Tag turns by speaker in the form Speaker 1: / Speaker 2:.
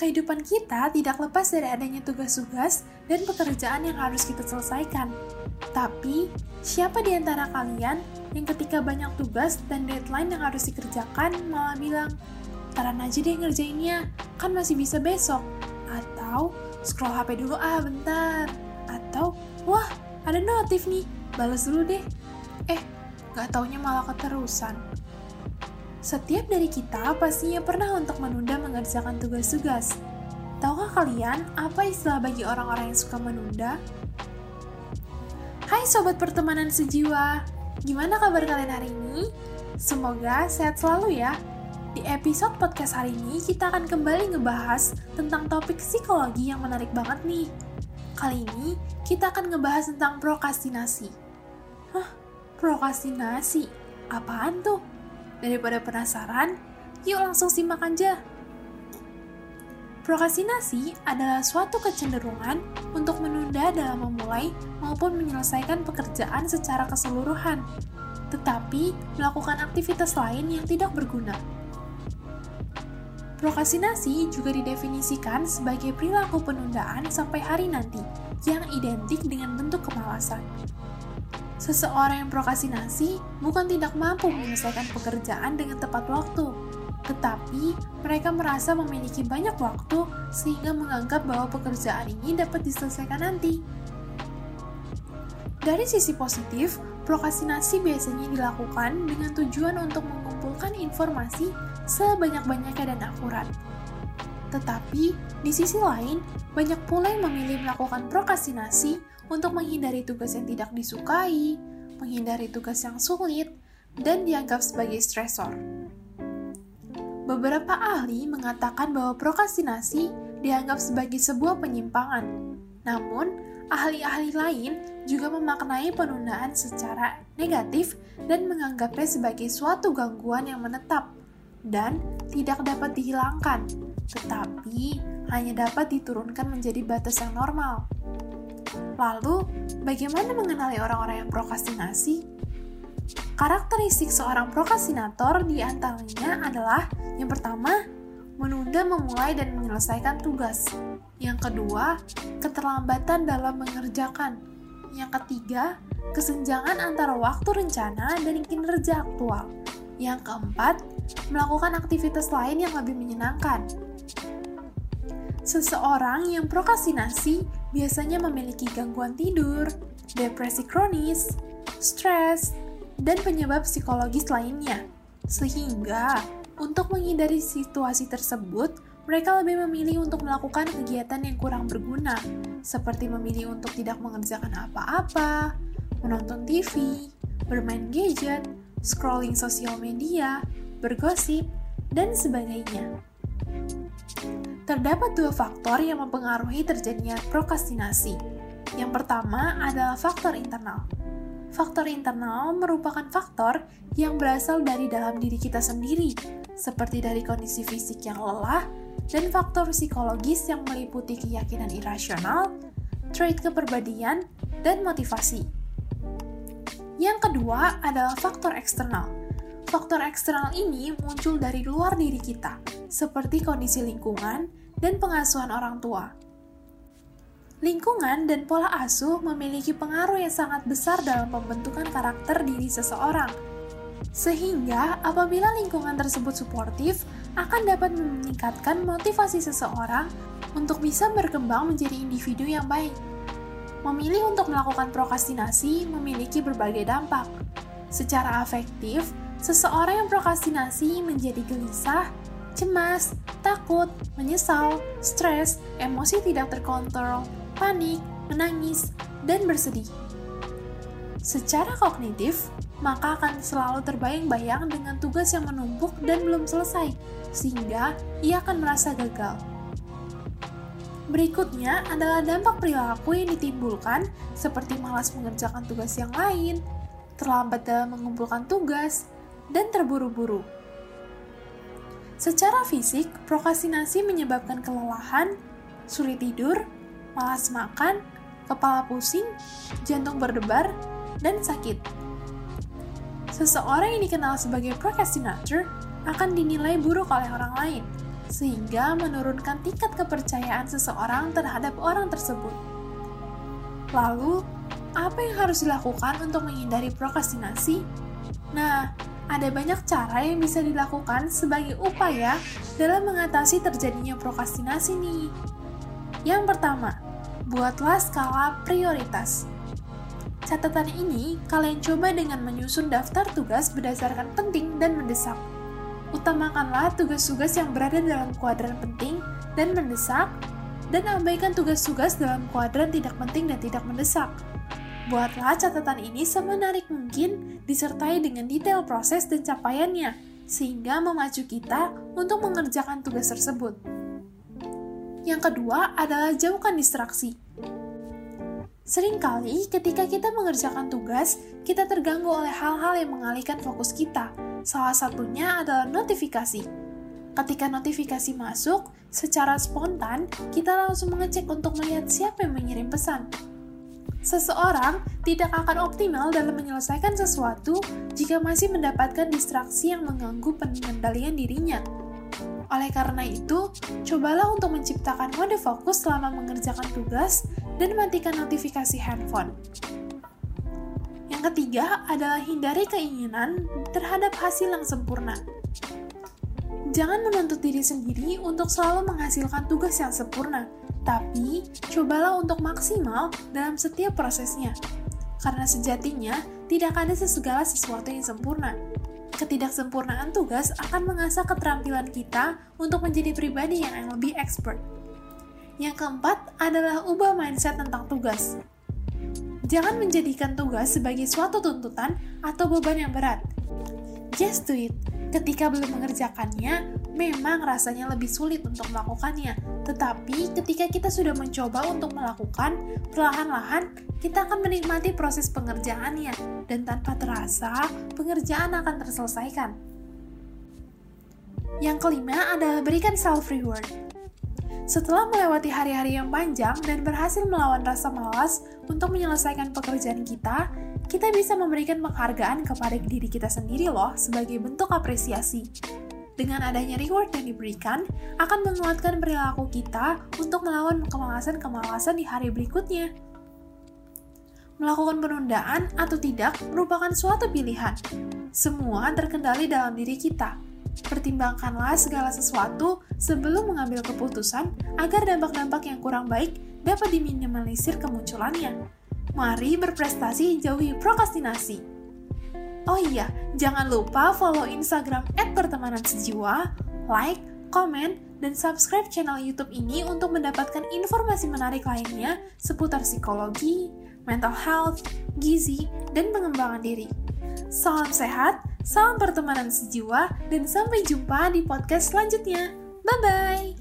Speaker 1: kehidupan kita tidak lepas dari adanya tugas-tugas dan pekerjaan yang harus kita selesaikan. Tapi, siapa di antara kalian yang ketika banyak tugas dan deadline yang harus dikerjakan malah bilang, taran aja deh ngerjainnya, kan masih bisa besok. Atau, scroll HP dulu ah bentar. Atau, wah ada notif nih, balas dulu deh. Eh, gak taunya malah keterusan. Setiap dari kita pastinya pernah untuk menunda mengerjakan tugas-tugas. Tahukah kalian apa istilah bagi orang-orang yang suka menunda? Hai sobat pertemanan sejiwa, gimana kabar kalian hari ini? Semoga sehat selalu ya. Di episode podcast hari ini kita akan kembali ngebahas tentang topik psikologi yang menarik banget nih. Kali ini kita akan ngebahas tentang prokrastinasi. Hah, prokrastinasi? Apaan tuh? Daripada penasaran, yuk langsung simak aja. Prokrastinasi adalah suatu kecenderungan untuk menunda dalam memulai maupun menyelesaikan pekerjaan secara keseluruhan, tetapi melakukan aktivitas lain yang tidak berguna. Prokrastinasi juga didefinisikan sebagai perilaku penundaan sampai hari nanti yang identik dengan bentuk kemalasan. Seseorang yang prokrastinasi bukan tidak mampu menyelesaikan pekerjaan dengan tepat waktu, tetapi mereka merasa memiliki banyak waktu sehingga menganggap bahwa pekerjaan ini dapat diselesaikan nanti. Dari sisi positif, prokrastinasi biasanya dilakukan dengan tujuan untuk mengumpulkan informasi sebanyak-banyaknya dan akurat. Tetapi, di sisi lain, banyak pula yang memilih melakukan prokrastinasi untuk menghindari tugas yang tidak disukai, menghindari tugas yang sulit, dan dianggap sebagai stresor. Beberapa ahli mengatakan bahwa prokrastinasi dianggap sebagai sebuah penyimpangan. Namun, ahli-ahli lain juga memaknai penundaan secara negatif dan menganggapnya sebagai suatu gangguan yang menetap dan tidak dapat dihilangkan, tetapi hanya dapat diturunkan menjadi batas yang normal. Lalu, bagaimana mengenali orang-orang yang prokrastinasi? Karakteristik seorang prokrastinator di antaranya adalah yang pertama, menunda memulai dan menyelesaikan tugas. Yang kedua, keterlambatan dalam mengerjakan. Yang ketiga, kesenjangan antara waktu rencana dan kinerja aktual. Yang keempat, melakukan aktivitas lain yang lebih menyenangkan. Seseorang yang prokrastinasi biasanya memiliki gangguan tidur, depresi kronis, stres, dan penyebab psikologis lainnya. Sehingga, untuk menghindari situasi tersebut, mereka lebih memilih untuk melakukan kegiatan yang kurang berguna, seperti memilih untuk tidak mengerjakan apa-apa, menonton TV, bermain gadget, scrolling sosial media, bergosip, dan sebagainya. Terdapat dua faktor yang mempengaruhi terjadinya prokrastinasi. Yang pertama adalah faktor internal. Faktor internal merupakan faktor yang berasal dari dalam diri kita sendiri, seperti dari kondisi fisik yang lelah, dan faktor psikologis yang meliputi keyakinan irasional, trait kepribadian, dan motivasi. Yang kedua adalah faktor eksternal. Faktor eksternal ini muncul dari luar diri kita, seperti kondisi lingkungan, dan pengasuhan orang tua. Lingkungan dan pola asuh memiliki pengaruh yang sangat besar dalam pembentukan karakter diri seseorang. Sehingga, apabila lingkungan tersebut suportif, akan dapat meningkatkan motivasi seseorang untuk bisa berkembang menjadi individu yang baik. Memilih untuk melakukan prokrastinasi memiliki berbagai dampak. Secara afektif, seseorang yang prokrastinasi menjadi gelisah, cemas, takut, menyesal, stres, emosi tidak terkontrol, panik, menangis, dan bersedih. Secara kognitif, maka akan selalu terbayang-bayang dengan tugas yang menumpuk dan belum selesai, sehingga ia akan merasa gagal. Berikutnya adalah dampak perilaku yang ditimbulkan seperti malas mengerjakan tugas yang lain, terlambat dalam mengumpulkan tugas, dan terburu-buru. Secara fisik, prokrastinasi menyebabkan kelelahan, sulit tidur, malas makan, kepala pusing, jantung berdebar, dan sakit. Seseorang yang dikenal sebagai procrastinator akan dinilai buruk oleh orang lain, sehingga menurunkan tingkat kepercayaan seseorang terhadap orang tersebut. Lalu, apa yang harus dilakukan untuk menghindari prokrastinasi? Nah, ada banyak cara yang bisa dilakukan sebagai upaya dalam mengatasi terjadinya prokrastinasi nih. Yang pertama, buatlah skala prioritas. Catatan ini kalian coba dengan menyusun daftar tugas berdasarkan penting dan mendesak. Utamakanlah tugas-tugas yang berada dalam kuadran penting dan mendesak, dan abaikan tugas-tugas dalam kuadran tidak penting dan tidak mendesak. Buatlah catatan ini semenarik mungkin, disertai dengan detail proses dan capaiannya, sehingga memacu kita untuk mengerjakan tugas tersebut. Yang kedua adalah jauhkan distraksi. Seringkali ketika kita mengerjakan tugas, kita terganggu oleh hal-hal yang mengalihkan fokus kita. Salah satunya adalah notifikasi. Ketika notifikasi masuk, secara spontan kita langsung mengecek untuk melihat siapa yang mengirim pesan. Seseorang tidak akan optimal dalam menyelesaikan sesuatu jika masih mendapatkan distraksi yang mengganggu pengendalian dirinya. Oleh karena itu, cobalah untuk menciptakan mode fokus selama mengerjakan tugas dan matikan notifikasi handphone. Yang ketiga adalah hindari keinginan terhadap hasil yang sempurna. Jangan menuntut diri sendiri untuk selalu menghasilkan tugas yang sempurna, tapi cobalah untuk maksimal dalam setiap prosesnya. Karena sejatinya, tidak ada segala sesuatu yang sempurna ketidaksempurnaan tugas akan mengasah keterampilan kita untuk menjadi pribadi yang lebih expert. Yang keempat adalah ubah mindset tentang tugas. Jangan menjadikan tugas sebagai suatu tuntutan atau beban yang berat. Just do it. Ketika belum mengerjakannya, memang rasanya lebih sulit untuk melakukannya. Tetapi ketika kita sudah mencoba untuk melakukan, perlahan-lahan kita akan menikmati proses pengerjaannya dan tanpa terasa pengerjaan akan terselesaikan. Yang kelima adalah berikan self reward. Setelah melewati hari-hari yang panjang dan berhasil melawan rasa malas untuk menyelesaikan pekerjaan kita, kita bisa memberikan penghargaan kepada diri kita sendiri loh sebagai bentuk apresiasi. Dengan adanya reward yang diberikan, akan menguatkan perilaku kita untuk melawan kemalasan-kemalasan di hari berikutnya. Melakukan penundaan atau tidak merupakan suatu pilihan. Semua terkendali dalam diri kita. Pertimbangkanlah segala sesuatu sebelum mengambil keputusan agar dampak-dampak yang kurang baik dapat diminimalisir kemunculannya. Mari berprestasi jauhi prokrastinasi. Oh iya, jangan lupa follow Instagram @pertemanan_sejiwa, like, komen, dan subscribe channel YouTube ini untuk mendapatkan informasi menarik lainnya seputar psikologi, mental health, gizi, dan pengembangan diri. Salam sehat, salam pertemanan sejiwa, dan sampai jumpa di podcast selanjutnya. Bye bye.